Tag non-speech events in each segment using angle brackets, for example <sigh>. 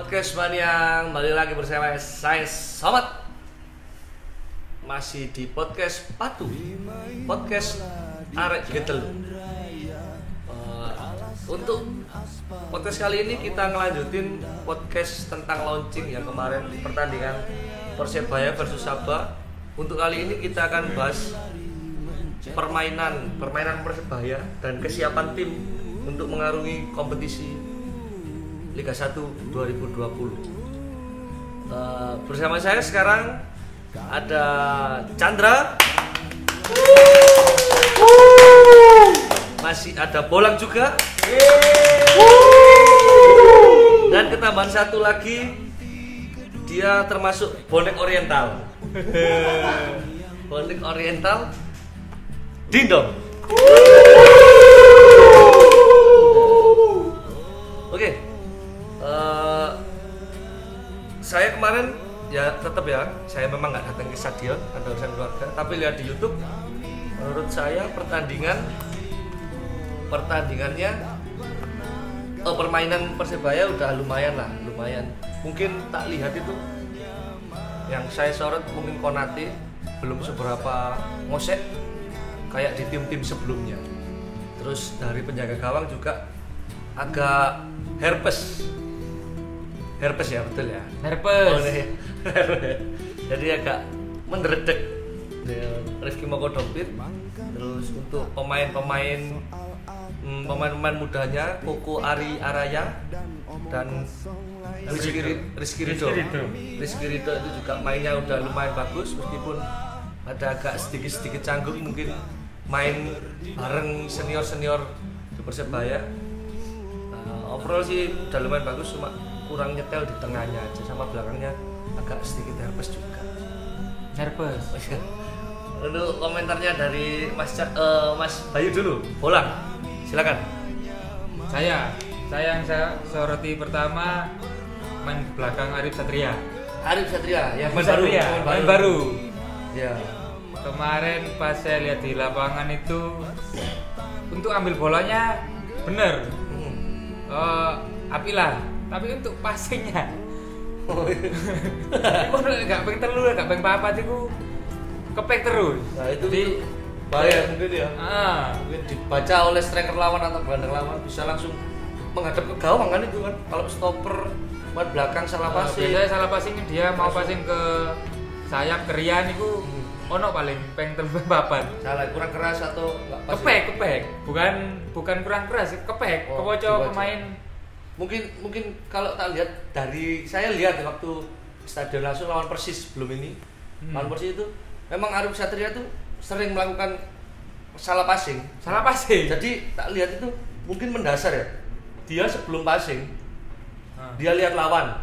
Podcast Mania Kembali lagi bersama saya Somat. Masih di podcast Patu. Podcast Arek Getel uh, Untuk podcast kali ini kita ngelanjutin podcast tentang launching yang kemarin pertandingan Persebaya versus Sabah Untuk kali ini kita akan bahas permainan permainan persebaya dan kesiapan tim untuk mengarungi kompetisi Liga 1 2020. Uh, bersama saya sekarang ada Chandra, masih ada Bolang juga, dan ketambahan satu lagi dia termasuk bonek oriental. bonek oriental Dindong. Oke. Eh, saya kemarin ya tetap ya, saya memang nggak datang ke stadion, ada urusan keluarga, tapi lihat di YouTube menurut saya pertandingan pertandingannya oh, permainan Persebaya udah lumayan lah, lumayan. Mungkin tak lihat itu yang saya sorot mungkin Konate belum seberapa ngosek kayak di tim-tim sebelumnya. Terus dari penjaga gawang juga agak herpes. Herpes ya betul ya. Herpes. Oh, iya. <laughs> Jadi agak menderedek. Ya, Rifki Moko Dompit. Terus untuk pemain-pemain hmm, pemain-pemain mudanya Koko Ari Araya dan Rizky, Ri- Rizky Ridho. Rizky. Rizky Ridho itu juga mainnya udah lumayan bagus meskipun ada agak sedikit-sedikit canggung mungkin main bareng senior-senior di Persebaya. Nah, overall sih udah lumayan bagus cuma kurang nyetel di tengahnya aja sama belakangnya agak sedikit herpes juga. Herpes. Lalu komentarnya dari Mas eh, Mas Bayu dulu, bolang. Silakan. Saya, saya yang saya soroti pertama main belakang Arif Satria. Arif Satria, ya Mas Satria, main baru. Ya. Kemarin pas saya lihat di lapangan itu untuk ambil bolanya bener, Hmm. Eh, api lah. Tapi untuk passingnya, Oh, iya. nggak pengen telur, nggak pengen papat itu kepek terus. Nah, itu Jadi, bahaya mungkin ya. ah, Mungkin dibaca oleh striker lawan atau gelandang lawan bisa langsung menghadap ke gawang kan itu kan. Kalau stopper buat belakang salah Eh, passing. biasanya salah passing dia mau passing ke sayap ke Rian itu Hmm. ono paling peng tembak papan Salah, kurang keras atau enggak pas. kepek kepek bukan bukan kurang keras kepek Oh, dibaca. pemain Mungkin mungkin kalau tak lihat dari saya lihat ya waktu stadion langsung lawan Persis sebelum ini. Hmm. Lawan Persis itu memang Arif Satria tuh sering melakukan salah passing. salah passing Jadi tak lihat itu mungkin mendasar ya. Dia sebelum passing, Ah. dia lihat lawan.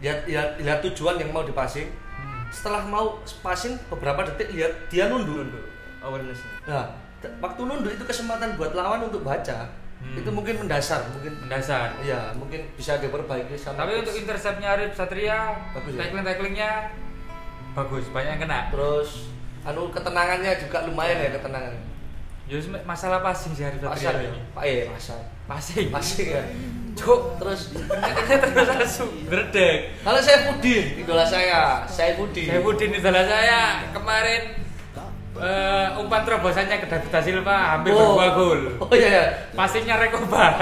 Lihat lihat, lihat tujuan yang mau dipassing. Hmm. Setelah mau passing beberapa detik lihat dia nunduk. awareness Nah, t- waktu nunduk itu kesempatan buat lawan untuk baca. Hmm. Itu mungkin mendasar, mungkin mendasar ya mungkin bisa diperbaiki sama tapi untuk interceptnya Arif Satria Bagus ya? tackling tacklingnya bagus banyak yang kena terus anu ketenangannya juga lumayan ya ketenangan. ya masalah passing sih Arif Pasar Satria ya. ini Pak eh pasar. passing Passing ya. Cuk, terus <laughs> terus langsung berdek kalau saya Pudin, idola saya, saya Pudin. Saya Budin idola saya kemarin eh, umpan terobosannya ke David Da Silva hampir berdua gol. Oh iya ya. Passingnya Rekoba. <laughs>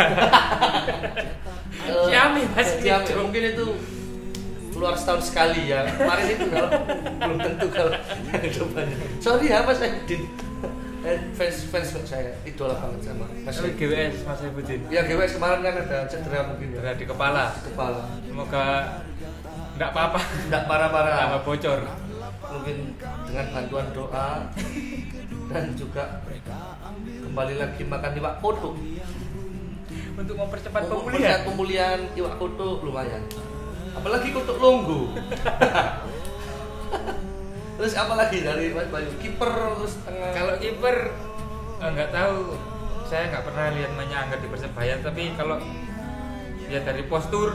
Eh, Ciami pasti Ciami, itu. mungkin itu keluar setahun sekali ya. Kemarin itu kalau belum tentu kalau <laughs> yang depannya. Sorry ya Mas Edin. Eh, fans fans saya idola banget sama Mas Tapi Edin. GWS Mas Budin. Ya GWS kemarin kan ada cedera mungkin ya. Berada di kepala. Kepala. Semoga enggak apa-apa. Enggak parah-parah. Enggak bocor. Mungkin dengan bantuan doa <laughs> dan juga kembali lagi makan iwak koto. Untuk mempercepat Untuk pemulihan. pemulihan iwak koto lumayan. Apalagi koto longgo. <laughs> terus apa lagi dari Mas Bayu? Kiper terus tengah. Kalau kiper eh, nggak tahu saya nggak pernah lihat mainnya Angga di Persebaya tapi kalau lihat dari postur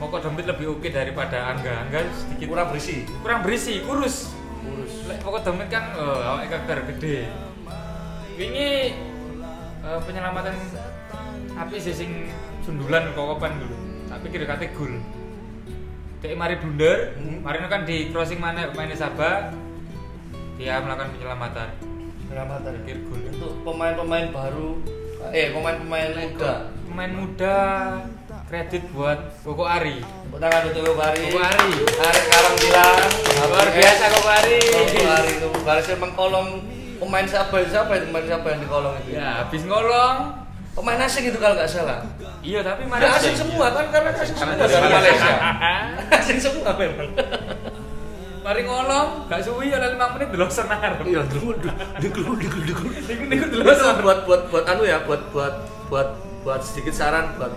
Moko Dompit lebih oke daripada Angga. Angga sedikit kurang berisi. kurang berisi, kurus. Kurus. Lek Moko Dompit kan oh, awake keker gede. Ini eh, penyelamatan api sih sing sundulan kokopan dulu. Tak pikir kate gol Dek mari blunder, Hmm. Marino kan di crossing mana pemainnya Sabah. Dia melakukan penyelamatan. Penyelamatan. Pikir gol untuk pemain-pemain baru eh pemain-pemain muda. pemain muda kredit buat Koko Ari. Tepuk tangan untuk Koko Ari. Koko Ari. Ari sekarang bilang. Luar biasa Koko Ari. Koko Ari itu barisnya mengkolong pemain siapa siapa itu pemain siapa yang dikolong itu? Ya habis ngolong. Pemain asing itu kalau nggak salah. Iya tapi Ada? asing Malaysia semua kan? Karena asing semua dari dari Malaysia. <laughs> Asing semua memang. Mari ngolong gak suwi ya 5 menit delok senar iya dulu dulu dulu dulu Itu senar buat buat buat anu ya buat buat buat buat sedikit saran buat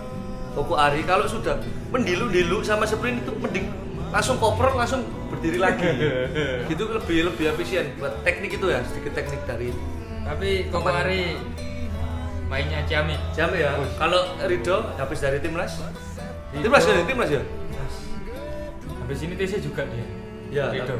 Koko Ari. Kalau sudah mendilu-dilu sama sprint itu mending langsung koper langsung berdiri lagi. <laughs> Gitu lebih lebih efisien buat teknik itu ya sedikit teknik dari tapi Koko Ari mainnya jami jami ya. ya. Kalau Rido habis dari timnas? Ya, timnas ya timnas ya? Habis ini TC juga dia. Ya Rido.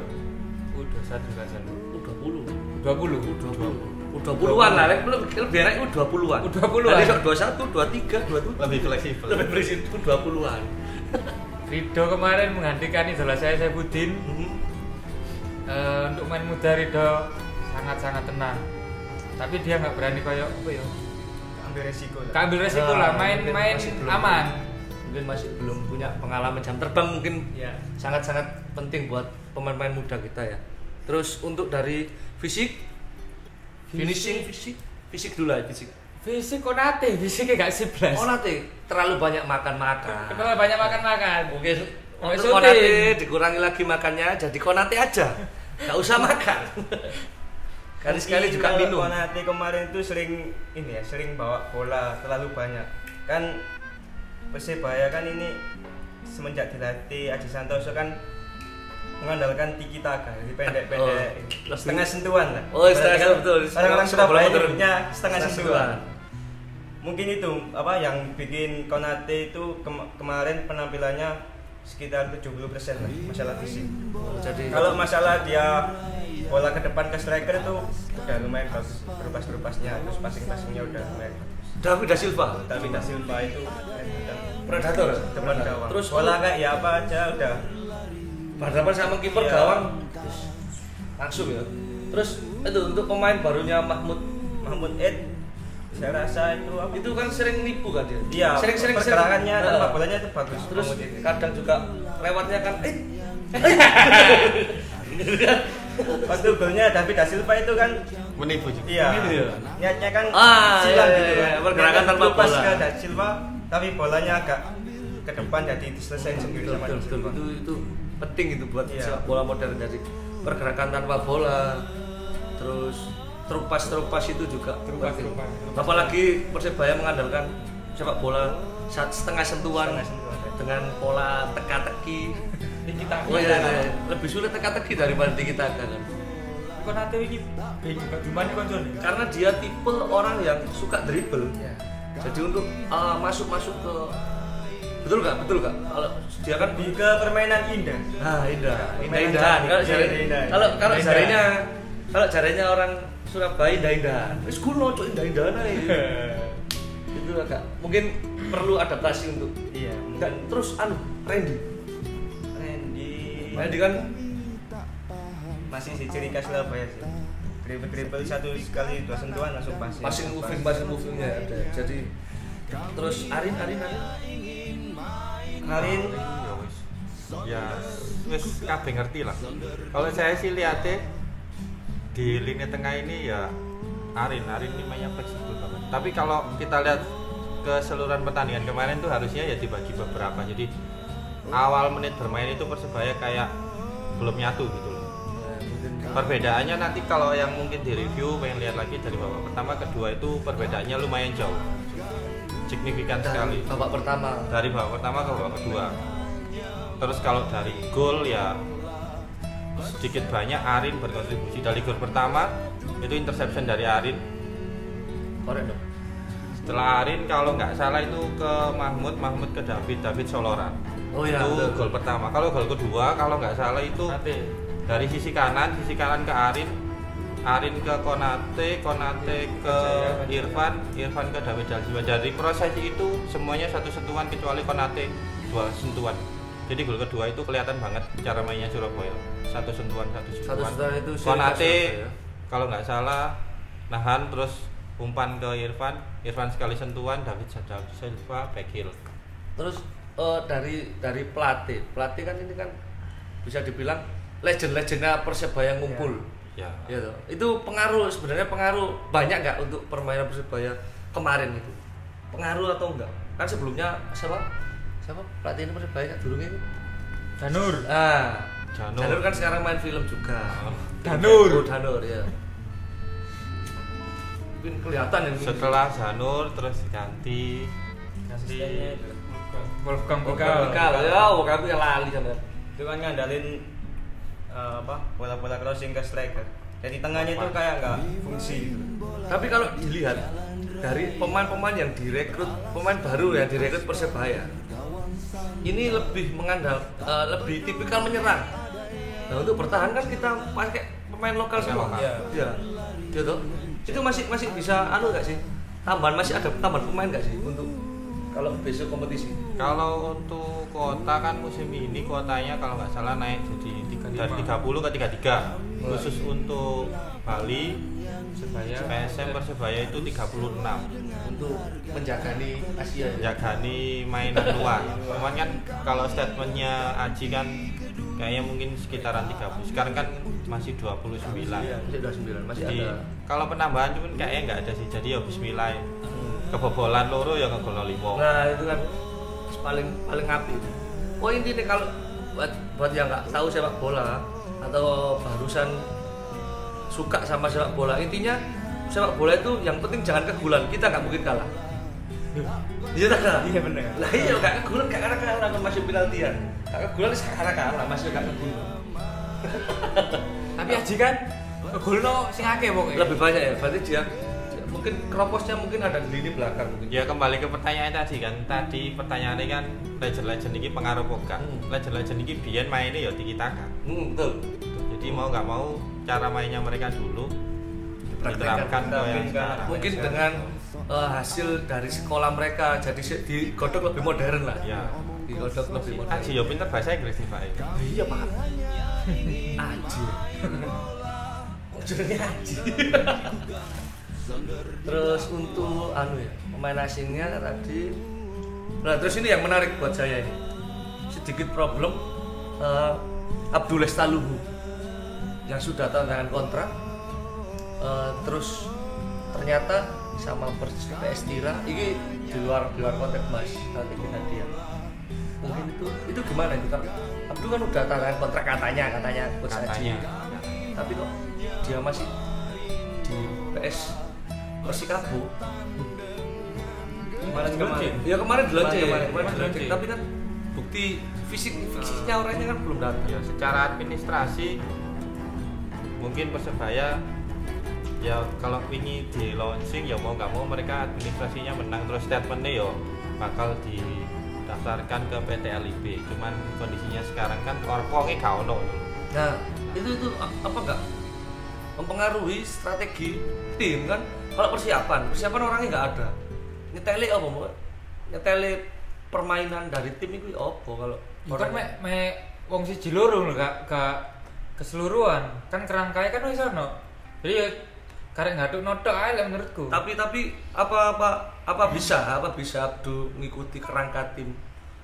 Udah satu nggak satu. Udah puluh. Dua puluh. Dua puluh. 20-an lah, lebih enak itu 20-an. 20-an. Jadi 21, 23, 27. Lebih fleksibel. Lebih fleksibel 20-an. Rido kemarin menggantikan idola saya saya Budin. Mm -hmm. uh, eh, untuk main muda Rido sangat-sangat tenang. Tapi dia nggak berani kayak apa ya? Ambil resiko lah. Ambil resiko lah, ah, main-main main aman. Mungkin masih belum punya pengalaman jam terbang mungkin iya. sangat-sangat yeah. penting buat pemain-pemain muda kita ya. Terus untuk dari fisik finishing fisik, fisik dulu lah fisik. fisik konate fisiknya gak siblas Oh nanti terlalu banyak makan-makan. kenapa banyak makan makan Mungkin Oh, untuk. Konate dikurangi lagi makannya jadi Konate aja. Gak usah makan. <laughs> Kali-sekali Mungkin juga kalau minum. Konate kemarin itu sering ini ya, sering bawa bola terlalu banyak. Kan Persebaya kan ini semenjak dilatih Aji Santoso kan mengandalkan tiki taka, jadi pendek-pendek, Oh, setengah sentuhan lah. Oh, setengah Kan sentuhan, betul. Orang-orang Surabaya nyebutnya setengah Setengah sentuhan. sentuhan. Mungkin itu apa yang bikin Konate itu kema- kemarin penampilannya sekitar 70% lah masalah fisik. Oh, jadi Kalau masalah dia bola ke depan ke striker itu udah lumayan bagus berpas-berpasnya terus passing-passingnya udah lumayan. David da Silva, Tapi Da Silva itu udah predator. depan gawang. Terus bola kayak ya apa aja udah berhadapan sama kiper Iya. gawang langsung ya. Terus itu untuk pemain barunya Mahmud Mahmud Ed saya rasa itu apa? itu kan sering nipu kan dia. Iya, sering-sering pergerakannya sering- tanpa Nah, bolanya itu bagus. Terus kadang juga lewatnya kan eh <laughs> waktu golnya David Da Silva itu kan menipu juga iya Gitu ya? niatnya kan Ah, silang iya, gitu iya, kan. iya, pergerakan Niatnya tanpa pas bola. ke Da Silva tapi bolanya agak ke depan jadi diselesaikan sendiri sama Da. Silva. itu itu penting itu buat Iya. sepak bola modern jadi pergerakan tanpa bola terus terupas terupas itu juga Terupas, terupas, terupas. apalagi persebaya mengandalkan sepak bola saat setengah sentuhan Setengah sentuhan. dengan pola teka-teki <laughs> kita oh iya, iya, iya. lebih sulit teka-teki daripada tiki taka kan konate ini karena dia tipe orang yang suka dribble ya jadi untuk uh, masuk-masuk ke betul nggak betul nggak kalau dia kan ke permainan indah. Ah, indah, indah indahan. cantik. Kalau indah. kalau kalau Indah. jarinya kalau jarinya orang Surabaya indah indahan. Wis kulo cok indah indahan ae. <laughs> Itu agak mungkin perlu adaptasi untuk Iya. enggak terus anu Randy. Randy Randy kan masih si ciri khas Surabaya sih. Dribble dribble satu sekali dua sentuhan langsung passing. passing moving passing movingnya ada. Jadi terus Arin Arin Arin Ya wis ya wis kabeh ngerti lah. Kalau saya sih lihatnya di lini tengah ini ya Arin Arin ini mainnya fleksibel banget tapi kalau kita lihat keseluruhan pertandingan kemarin tuh harusnya ya dibagi beberapa. Jadi awal menit bermain itu persebaya kayak belum nyatu gitu loh. Perbedaannya nanti kalau yang mungkin di review pengen lihat lagi dari babak pertama kedua itu perbedaannya lumayan jauh signifikan sekali. babak pertama. Dari babak pertama ke babak kedua. Terus kalau dari gol ya sedikit banyak Arin berkontribusi. Dari gol pertama itu interception dari Arin. Korek dong. setelah Arin kalau nggak salah itu ke Mahmud Mahmud ke David David Soloran. Oh iya, itu betul. gol pertama. Kalau gol kedua kalau nggak salah itu Nate dari sisi kanan sisi kanan ke Arin Arin ke Konate, Konate ke Irfan, Irfan ke David Jaljiwa. Dari proses itu semuanya satu sentuhan kecuali Konate dua sentuhan. Jadi gol kedua itu kelihatan banget cara mainnya Surabaya. Satu sentuhan, satu Satu sentuhan. sentuhan itu Konate kalau nggak salah nahan terus umpan ke Irfan, Irfan sekali sentuhan, David Silva back heel. Terus eh, dari dari pelatih, pelatih kan ini kan bisa dibilang legend-legendnya persebaya ngumpul. Ya. Ya toh. Itu pengaruh sebenarnya pengaruh banyak nggak untuk permainan persebaya kemarin itu? Pengaruh atau enggak? Kan sebelumnya siapa? Siapa pelatih ini persebaya kan dulu itu? Danur Ah, Janur. Danur kan sekarang main film juga. Oh. Danur. Oh, Danur ya. Mungkin kelihatan ya. Setelah Zanur terus ganti itu. Wolfgang Bekal, Bekal bekal. Ya, oh, kami lali sama. itu kan ngandalin eh, apa bola-bola crossing ke striker jadi tengahnya itu kayak nggak fungsi gitu. Tapi kalau dilihat dari pemain-pemain yang direkrut, pemain baru yang direkrut Persebaya, ini lebih mengandal, eh, lebih tipikal menyerang. Nah untuk bertahan kan kita pakai pemain lokal semua. lokal. Iya. Iya. Gitu. Itu masih masih bisa anu nggak sih? Tambahan masih ada tambahan pemain nggak sih untuk kalau besok kompetisi? Kalau untuk kota kan musim ini kotanya kalau nggak salah naik jadi tiga- dari 30 ke 33 khusus untuk Bali Persebaya PSM Persebaya itu 36 Untuk menjagani Asia ya. jagani mainan luar. Cuman kan kalau statementnya Aji kan kayaknya mungkin sekitaran 30 sekarang kan masih 29 Iya, masih 29, masih jadi ada. kalau penambahan cuman kayaknya nggak ada sih. Jadi ya Bismillah kebobolan loro ya ngegol limo Nah itu kan paling paling api. Oh intinya kalau buat buat yang nggak tahu sepak bola atau barusan suka sama sepak bola intinya sepak bola itu yang penting jangan kegulan kita nggak mungkin kalah. Iya tak kalah? Iya, bener. Lah iya nggak kegulan nggak karena kalah kan masih penaltian. Nggak kegulan sekarang kalah masih nggak kegulan. tapi Aji kan golno sing akeh pokoknya Lebih banyak ya. Berarti dia mungkin keroposnya mungkin ada di lini belakang mungkin. Ya kembali ke pertanyaan tadi kan. Tadi pertanyaannya kan legend-legend ini pengaruh poka. Hmm. Legend-legend ini biyen mainnya ya tiki taka. Hmm, betul. Jadi mau nggak mau cara mainnya mereka dulu diterapkan ke yang sekarang. mungkin dengan eh, hasil dari sekolah mereka jadi se- digodok lebih modern lah Ya. digodok lebih modern Aji ya pinter bahasa Inggris nih Pak. iya pak aji <laughs> ujungnya aji <laughs> terus untuk anu ya pemain asingnya tadi. Nah terus ini yang menarik buat saya ini. Sedikit problem eh, Abdul Lestaluhu yang sudah tanda tangan kontrak. Eh, terus ternyata sama persis PS Tira ini di luar di luar konteks mas. Nanti kita dia mungkin itu itu gimana itu kan Abdul kan udah tanda tangan kontrak katanya katanya coach Haji. Katanya. tapi kok dia masih di PS Persikabo kemarin kemarin. Ya kemarin dilaunching Kemarin, kemarin, kemarin tapi kan bukti fisik fisiknya orangnya kan belum datang. Ya secara administrasi mungkin persebaya ya kalau ini di launching ya mau nggak mau mereka administrasinya menang. Terus statementnya ya bakal didaftarkan ke PT LIB cuman kondisinya sekarang kan orpongnya gak ono. Nah, itu itu apa enggak mempengaruhi strategi tim kan? Kalau persiapan, persiapan orangnya nggak ada. Nyeteli apa mau? Nyeteli permainan dari tim itu ya apa kalau kan orangnya- mek mek wong siji loro lho gak gak keseluruhan. Kan kerangkai kan wis ono. Jadi ya karek ngaduk notok ae menurutku. Tapi tapi apa apa apa bisa? Apa bisa Abdu mengikuti kerangka tim?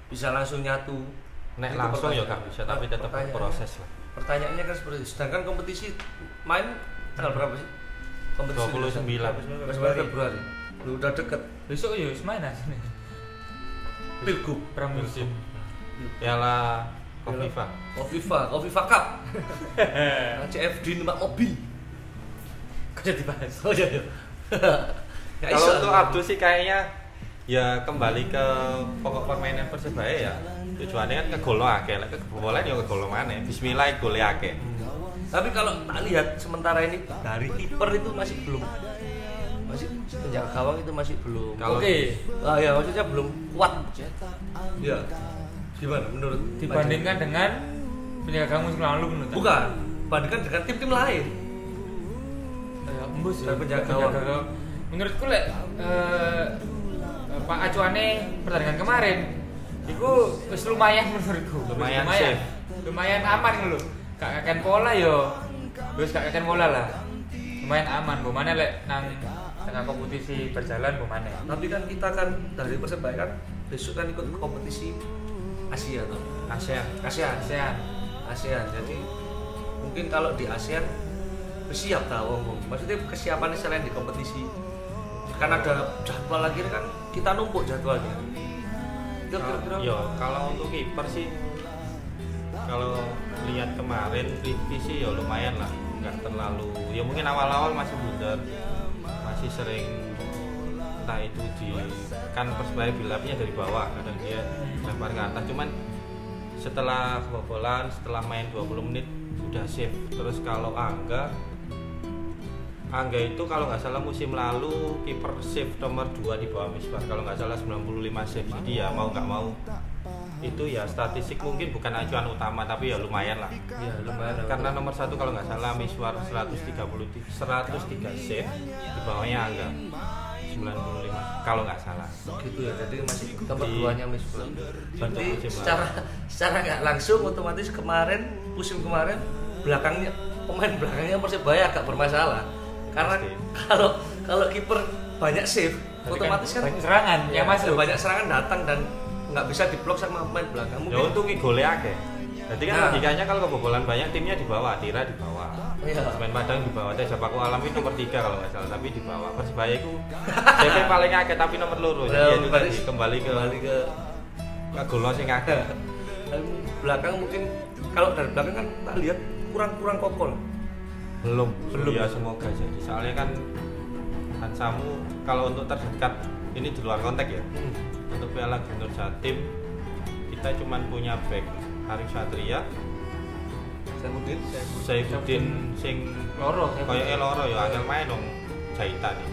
Bisa langsung nyatu? Nek langsung ya gak bisa tapi tetap berproses lah. pertanyaannya kan seperti itu. Sedangkan kompetisi main tanggal berapa sih kompetisi 29. 29 Februari Lu udah deket besok ya wis main aja nih pilgub pramusim Piala Kofifa Kofifa, Kofifa Cup. <laughs> CFD numpak mobil. kerja dibahas Oh iya iya. <laughs> Ya, Kalau iso. untuk Abdul sih kayaknya ya kembali ke pokok permainan Persebaya ya. Tujuannya kan ngegolno akeh, lek kebobolan ya ngegolno maneh. Bismillah gole akeh. Tapi kalau tak lihat sementara ini dari kiper itu masih belum masih penjaga gawang itu masih belum. Oke Ah ya maksudnya belum kuat. Ya. Gimana menurut dibandingkan dengan penjaga gawang musim lalu menurut Bukan, bandingkan dengan tim-tim lain. Eh, embus ya. Penjaga gawang. Menurutku lek eh, Pak Acuane pertandingan kemarin itu lumayan menurutku. Lumayan lumayan, lumayan aman lho. Kakek pola yo. Gak kakek pola lah. Lumayan aman, bu mana lek nang tengah kompetisi berjalan bu mana. Tapi kan kita kan dari Persebaya kan besok kan ikut kompetisi Asia tuh. ASEAN ASEAN. ASEAN. ASEAN. Jadi mungkin kalau di ASEAN siap tahu Om. Maksudnya kesiapannya selain di kompetisi. Kan ada jadwal lagi kan kita numpuk jadwalnya. Kira-kira Yo, kalau untuk kiper sih kalau lihat kemarin Rifki sih ya lumayan lah nggak terlalu ya mungkin awal-awal masih blunder masih sering entah itu di kan persebaya bilapnya dari bawah kadang dia lempar ke atas. Cuman setelah kebobolan setelah main 20 menit udah save terus kalau Angga Angga itu kalau nggak salah musim lalu kiper save nomor 2 di bawah Misbah. Kalau nggak salah 95 save jadi ya mau nggak mau itu ya statistik mungkin bukan acuan utama tapi ya lumayan lah ya lumayan. karena nomor satu kalau nggak salah Miswar 130 103 save di bawahnya Angga 95 kalau nggak salah gitu ya. Jadi masih nomor duanya. Berarti musim lalu. secara secara nggak langsung otomatis kemarin musim kemarin belakangnya pemain belakangnya Persebaya agak bermasalah. Karena kalau kalau kiper banyak save, Tapi otomatis kan, banyak serangan yang masuk. banyak serangan datang dan nggak bisa diblok sama pemain belakang. ya Mungkin untuk gole akeh jadi kan Nah. logikanya kalau kebobolan banyak timnya di bawah Tira di bawah Iya. Semen Padang di bawah Teh Japaku Alam itu nomor 3 kalau nggak salah tapi di bawah Persebaya itu CP paling akeh tapi nomor loro Ya, jadi itu berarti tadi kembali ke kembali ke ke golo sing akeh dan belakang mungkin kalau dari belakang kan tak lihat kurang-kurang kokol. belum Belum. ya semoga jadi soalnya kan Hansamu kalau untuk terdekat ini di luar konteks ya Hmm. Untuk Piala Gubernur Jatim kita cuman punya back Arif Satria Saya mungkin Saifuddin sing Loro, Saifuddin. koyo loro ya angel main dong Jaita nih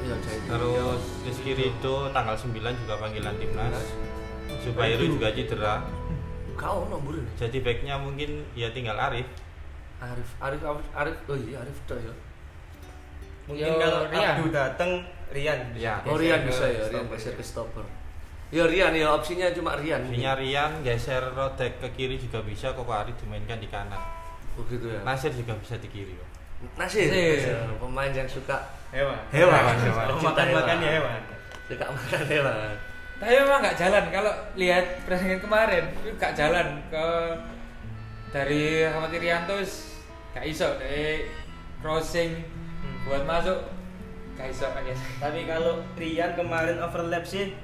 Iya, Jahit. terus Rizky Ridho tanggal 9 juga panggilan timnas Zubairu juga cedera Kau nomor ini. jadi backnya mungkin ya tinggal Arif Arif, Arif, Arif, Arif, oh iya Arif dah ya. mungkin kalau Rian. Abdu datang Rian Ya. Oh Rian bisa ya, Rian geser ke stopper. Ya Rian ya opsinya cuma Rian. Opsinya Rian geser Rodek ke kiri juga bisa kok Arif dimainkan di kanan Oh gitu ya. Nasir juga bisa di kiri kok Nasir, Nasir. Ya, pemain yang suka hewan Hewan. Kalau Cinta makan makan hewan. ya hewan suka makan hewan. Tapi memang nggak jalan kalau lihat pertandingan kemarin itu nggak jalan ke dari Ahmad Irianto nggak iso dari crossing buat masuk nggak iso kan ya. tapi kalau Rian kemarin overlap sih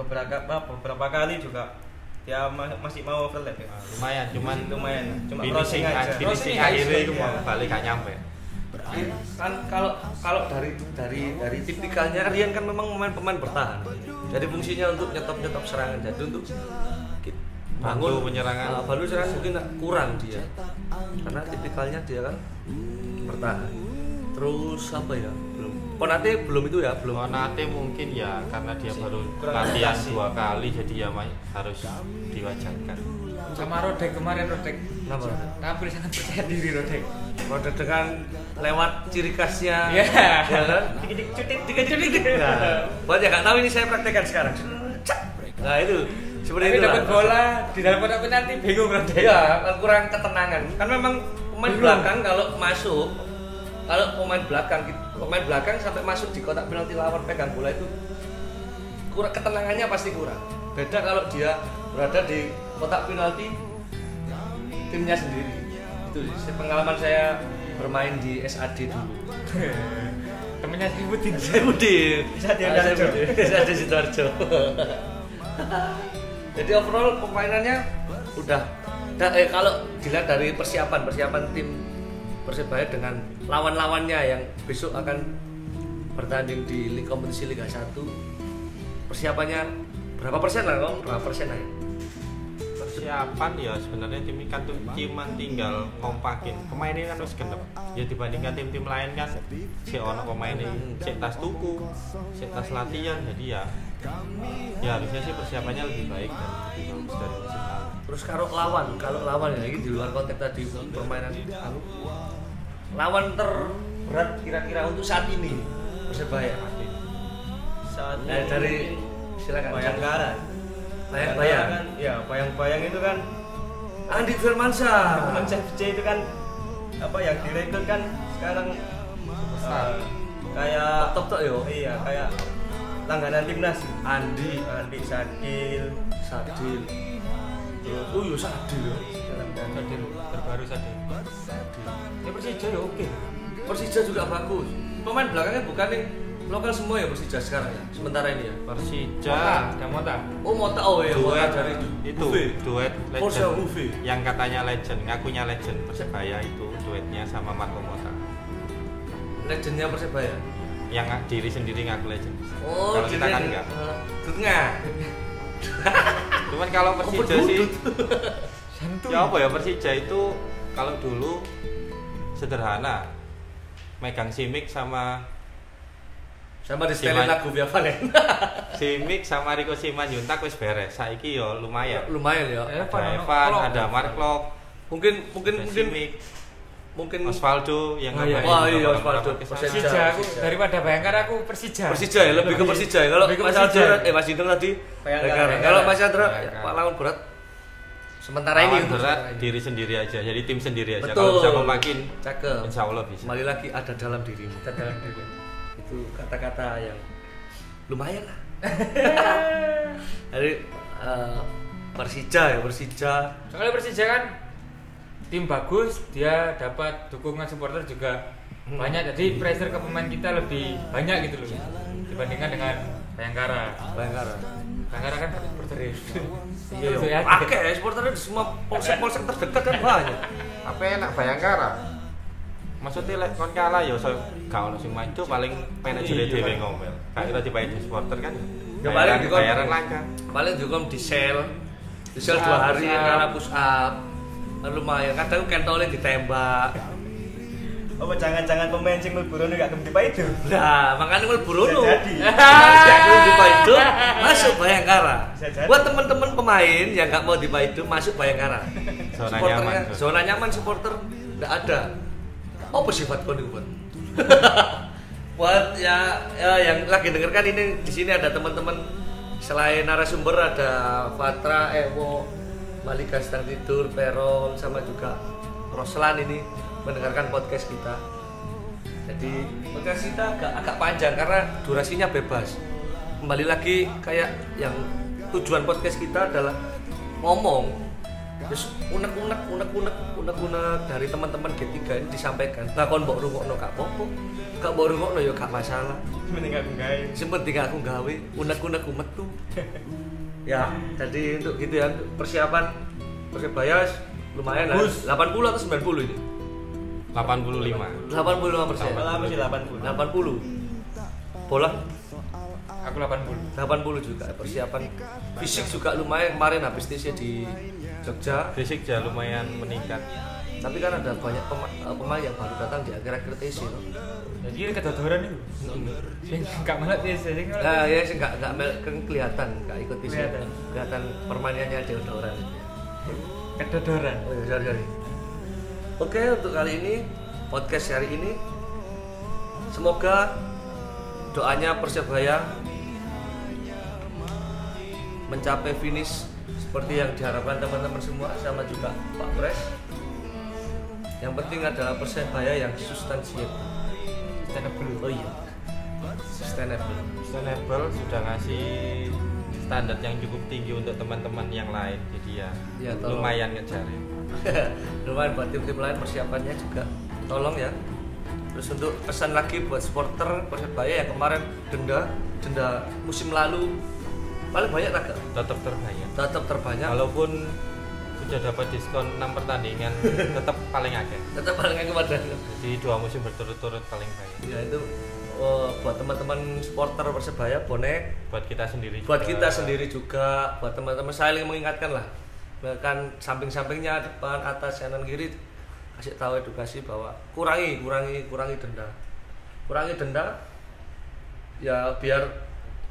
beberapa apa, beberapa kali juga dia ma- masih mau overlap ya Ah, lumayan cuman lumayan cuma finishing crossing aja finishing Crossing akhirnya itu iya. mau balik gak nyampe Kan kalau kalau dari dari dari tipikalnya Rian kan memang pemain pemain bertahan. Jadi fungsinya untuk nyetop nyetop serangan. Jadi untuk Bantu penyerangan. Nah, bantu serangan mungkin kurang dia. Karena tipikalnya dia kan bertahan. Terus apa ya? Konate belum itu ya, belum. Konate mungkin ya karena dia baru latihan dua kali jadi ya harus diwajarkan Sama Rodek kemarin Rodek Kenapa? tampil sangat percaya diri Rodek. Mode dengan lewat ciri khasnya, Iya. ya kan? dikit cutit Tiga titik. Nah, buat yang nggak tahu ini saya praktekkan sekarang. Nah itu seperti itu. dapat bola di dalam kotak penalti bingung Rodek. Iya, kan kurang ketenangan. Kan memang pemain belakang kalau masuk, kalau pemain belakang, pemain belakang sampai masuk di kotak penalti lawan pegang bola itu kurang ketenangannya pasti kurang. Beda kalau dia berada di kotak penalti timnya sendiri. Itu sih pengalaman saya bermain di SAD dulu. <laughs> Temennya. Saya Budi. <laughs> Bisa di Ah, saya <laughs> Sidoarjo. Sidoarjo. Jadi overall pemainannya udah da- eh, kalau dilihat dari persiapan persiapan tim Persebaya dengan lawan-lawannya yang besok akan bertanding di Liga kompetisi Liga 1 persiapannya berapa persen lah Om? berapa persen lah ya? persiapan ya sebenarnya tim ikan tuh cuman tinggal ngompakin pemain ini kan harus genep ya dibandingkan tim-tim lain kan si ono pemain ini si tas tuku si tas latihan jadi ya ya harusnya sih persiapannya lebih baik dan lebih bagus dari musim lalu Terus kalau lawan, kalau lawan ya ini di luar konteks tadi permainan anu. Lawan ter berat kira-kira untuk saat ini. Persebaya. Saat nah, dari silakan Bayangkara. Bayang-bayang. Kan ya bayang-bayang itu kan. Andi Firmansyah. Teman CFC itu kan apa yang direkrut kan sekarang eh, kayak top top yo. iya kayak langganan timnas. Andi. Andi Sadil. Sadil. Oh iya Sadil Sadil terbaru Sadil. Ya Persija ya oke. Persija juga bagus. Pemain belakangnya bukan nih lokal semua ya Persija sekarang ya sementara ini ya. Persija Ada Mota. oh Mota oh ya Mota duet dari itu duet legend. Juve. yang katanya legend ngakunya legend persebaya itu duetnya sama Marco Mota. Legendnya Persebaya? Yang diri sendiri ngaku legend. Oh kalau kita kan enggak eh, di tengah cuman kalau Persija sih <laughs> Santuy. ya apa ya Persija itu kalau dulu sederhana megang simik sama sama di setelin Siman. lagu Via Valen <laughs> simik sama Rico Simanjuntak wis beres saiki yo lumayan lumayan ya ada Evan, ada Mark Klok mungkin mungkin ada mungkin Simic mungkin Osvaldo yang Oh, iya. Wah, iya, Osvaldo. Persija. Aku Persija. daripada Bayangkara aku Persija. Persija ya lebih ke Persija ya kalau Mas. Andra eh Mas Indra tadi Bayangkara. Kalau Mas Andra ya. Pak lawan berat sementara ini berat sementara diri sendiri aja jadi tim sendiri aja betul kalau bisa memakin cakep insya Allah bisa kembali lagi ada dalam dirimu Kita dalam diri. itu kata-kata yang lumayan lah <laughs> jadi eh, Persija ya Persija Soalnya Persija kan tim bagus, dia dapat dukungan supporter juga Hmm. banyak. Jadi pressure ke pemain kita lebih banyak gitu loh dibandingkan dengan Bayangkara. Bayangkara Bayangkara kan ya. Iya ya. iya pakai supporternya di semua polsek-polsek terdekat kan banyak. Apa enak Bayangkara. Maksudnya lek kon kalah ya so gak ono sing maju paling manajer Iya, dhewe kan. ngomel gak kira dibayar di supporter kan? Ya, paling bayaran dikon- bayaran langka. paling juga di sel. Di sel Push dua up, hari push up. karena push up. Lumayan kadang kentolnya ditembak apa jangan-jangan pemain sing mlebu rono gak gelem dipaido nah makanya <laughs> Bisa jadi. Jadi di Paido masuk Bayangkara. Buat teman-teman pemain yang nggak mau di Paido masuk Bayangkara. Zona nyaman, zona. nyaman supporter nggak ada. Apa sifat kau buat? <laughs> Buat ya, ya yang lagi dengarkan ini di sini ada teman-teman selain narasumber ada Fatra, Ewo, Malika sedang tidur, Perol sama juga Roslan ini mendengarkan podcast kita. Jadi podcast kita agak agak panjang karena durasinya bebas. Kembali lagi kayak yang tujuan podcast kita adalah ngomong terus unek-unek unek-unek unek-unek dari teman-teman G3 ini disampaikan bahkan mbok rungokno gak apa-apa gak mbok rungokno ya gak masalah mending aku gawe Sing penting aku gawe unek-unek metu. <laughs> ya, jadi untuk gitu ya persiapan Persebaya lumayan lah. Bagus. 80 atau 90 ini? 85 85 persen. aku sih 80 80. Bola Aku 80. 80 juga persiapan fisik juga lumayan kemarin habis TC di Jogja fisik ya lumayan meningkat tapi kan ada banyak eh, pemain yang baru datang di akhir-akhir TC loh. Jadi ini kedodoran itu. Sing gak malah dia sing Nah, ya sih nggak nggak mel- kan kelihatan nggak ikut TC Kelihatan. kelihatan permainannya ada orang kedodoran. Oh, iya, sorry, sorry. Oke, untuk kali ini podcast hari ini semoga doanya Persebaya mencapai finish seperti yang diharapkan teman-teman semua sama juga Pak Pres. Yang penting adalah Persebaya yang substansial. Sustainable. Oh iya. Sustainable. sustainable sudah ngasih standar yang cukup tinggi untuk teman-teman yang lain jadi ya, Ya, tolong. lumayan ngejar ya. <laughs> lumayan buat tim-tim lain persiapannya juga tolong ya. Terus untuk pesan lagi buat supporter persebaya yang kemarin denda denda musim lalu paling banyak agak tetap terbayar tetap terbanyak. Walaupun sudah dapat diskon 6 pertandingan <laughs> tetap paling akeh. Tetap paling kepada jadi dua musim berturut-turut paling banyak ya itu oh, buat teman-teman supporter persebaya bonek. Buat kita sendiri buat juga. kita sendiri juga buat teman-teman saling mengingatkan lah bahkan samping-sampingnya depan atas kanan kiri kasih tahu edukasi bahwa kurangi kurangi kurangi denda. Kurangi denda ya biar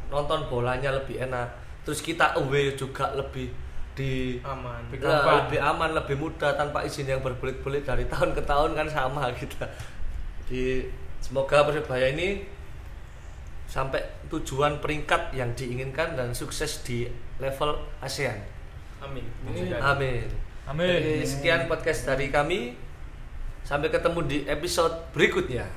nonton bolanya lebih enak. Terus kita away juga lebih di aman. Lebih aman lebih mudah tanpa izin yang berbelit-belit dari tahun ke tahun kan sama <laughs> kita. Di Semoga Persebaya ini sampai tujuan peringkat yang diinginkan dan sukses di level ASEAN. Amin. Amin. Amin. Jadi sekian podcast dari kami. Sampai ketemu di episode berikutnya.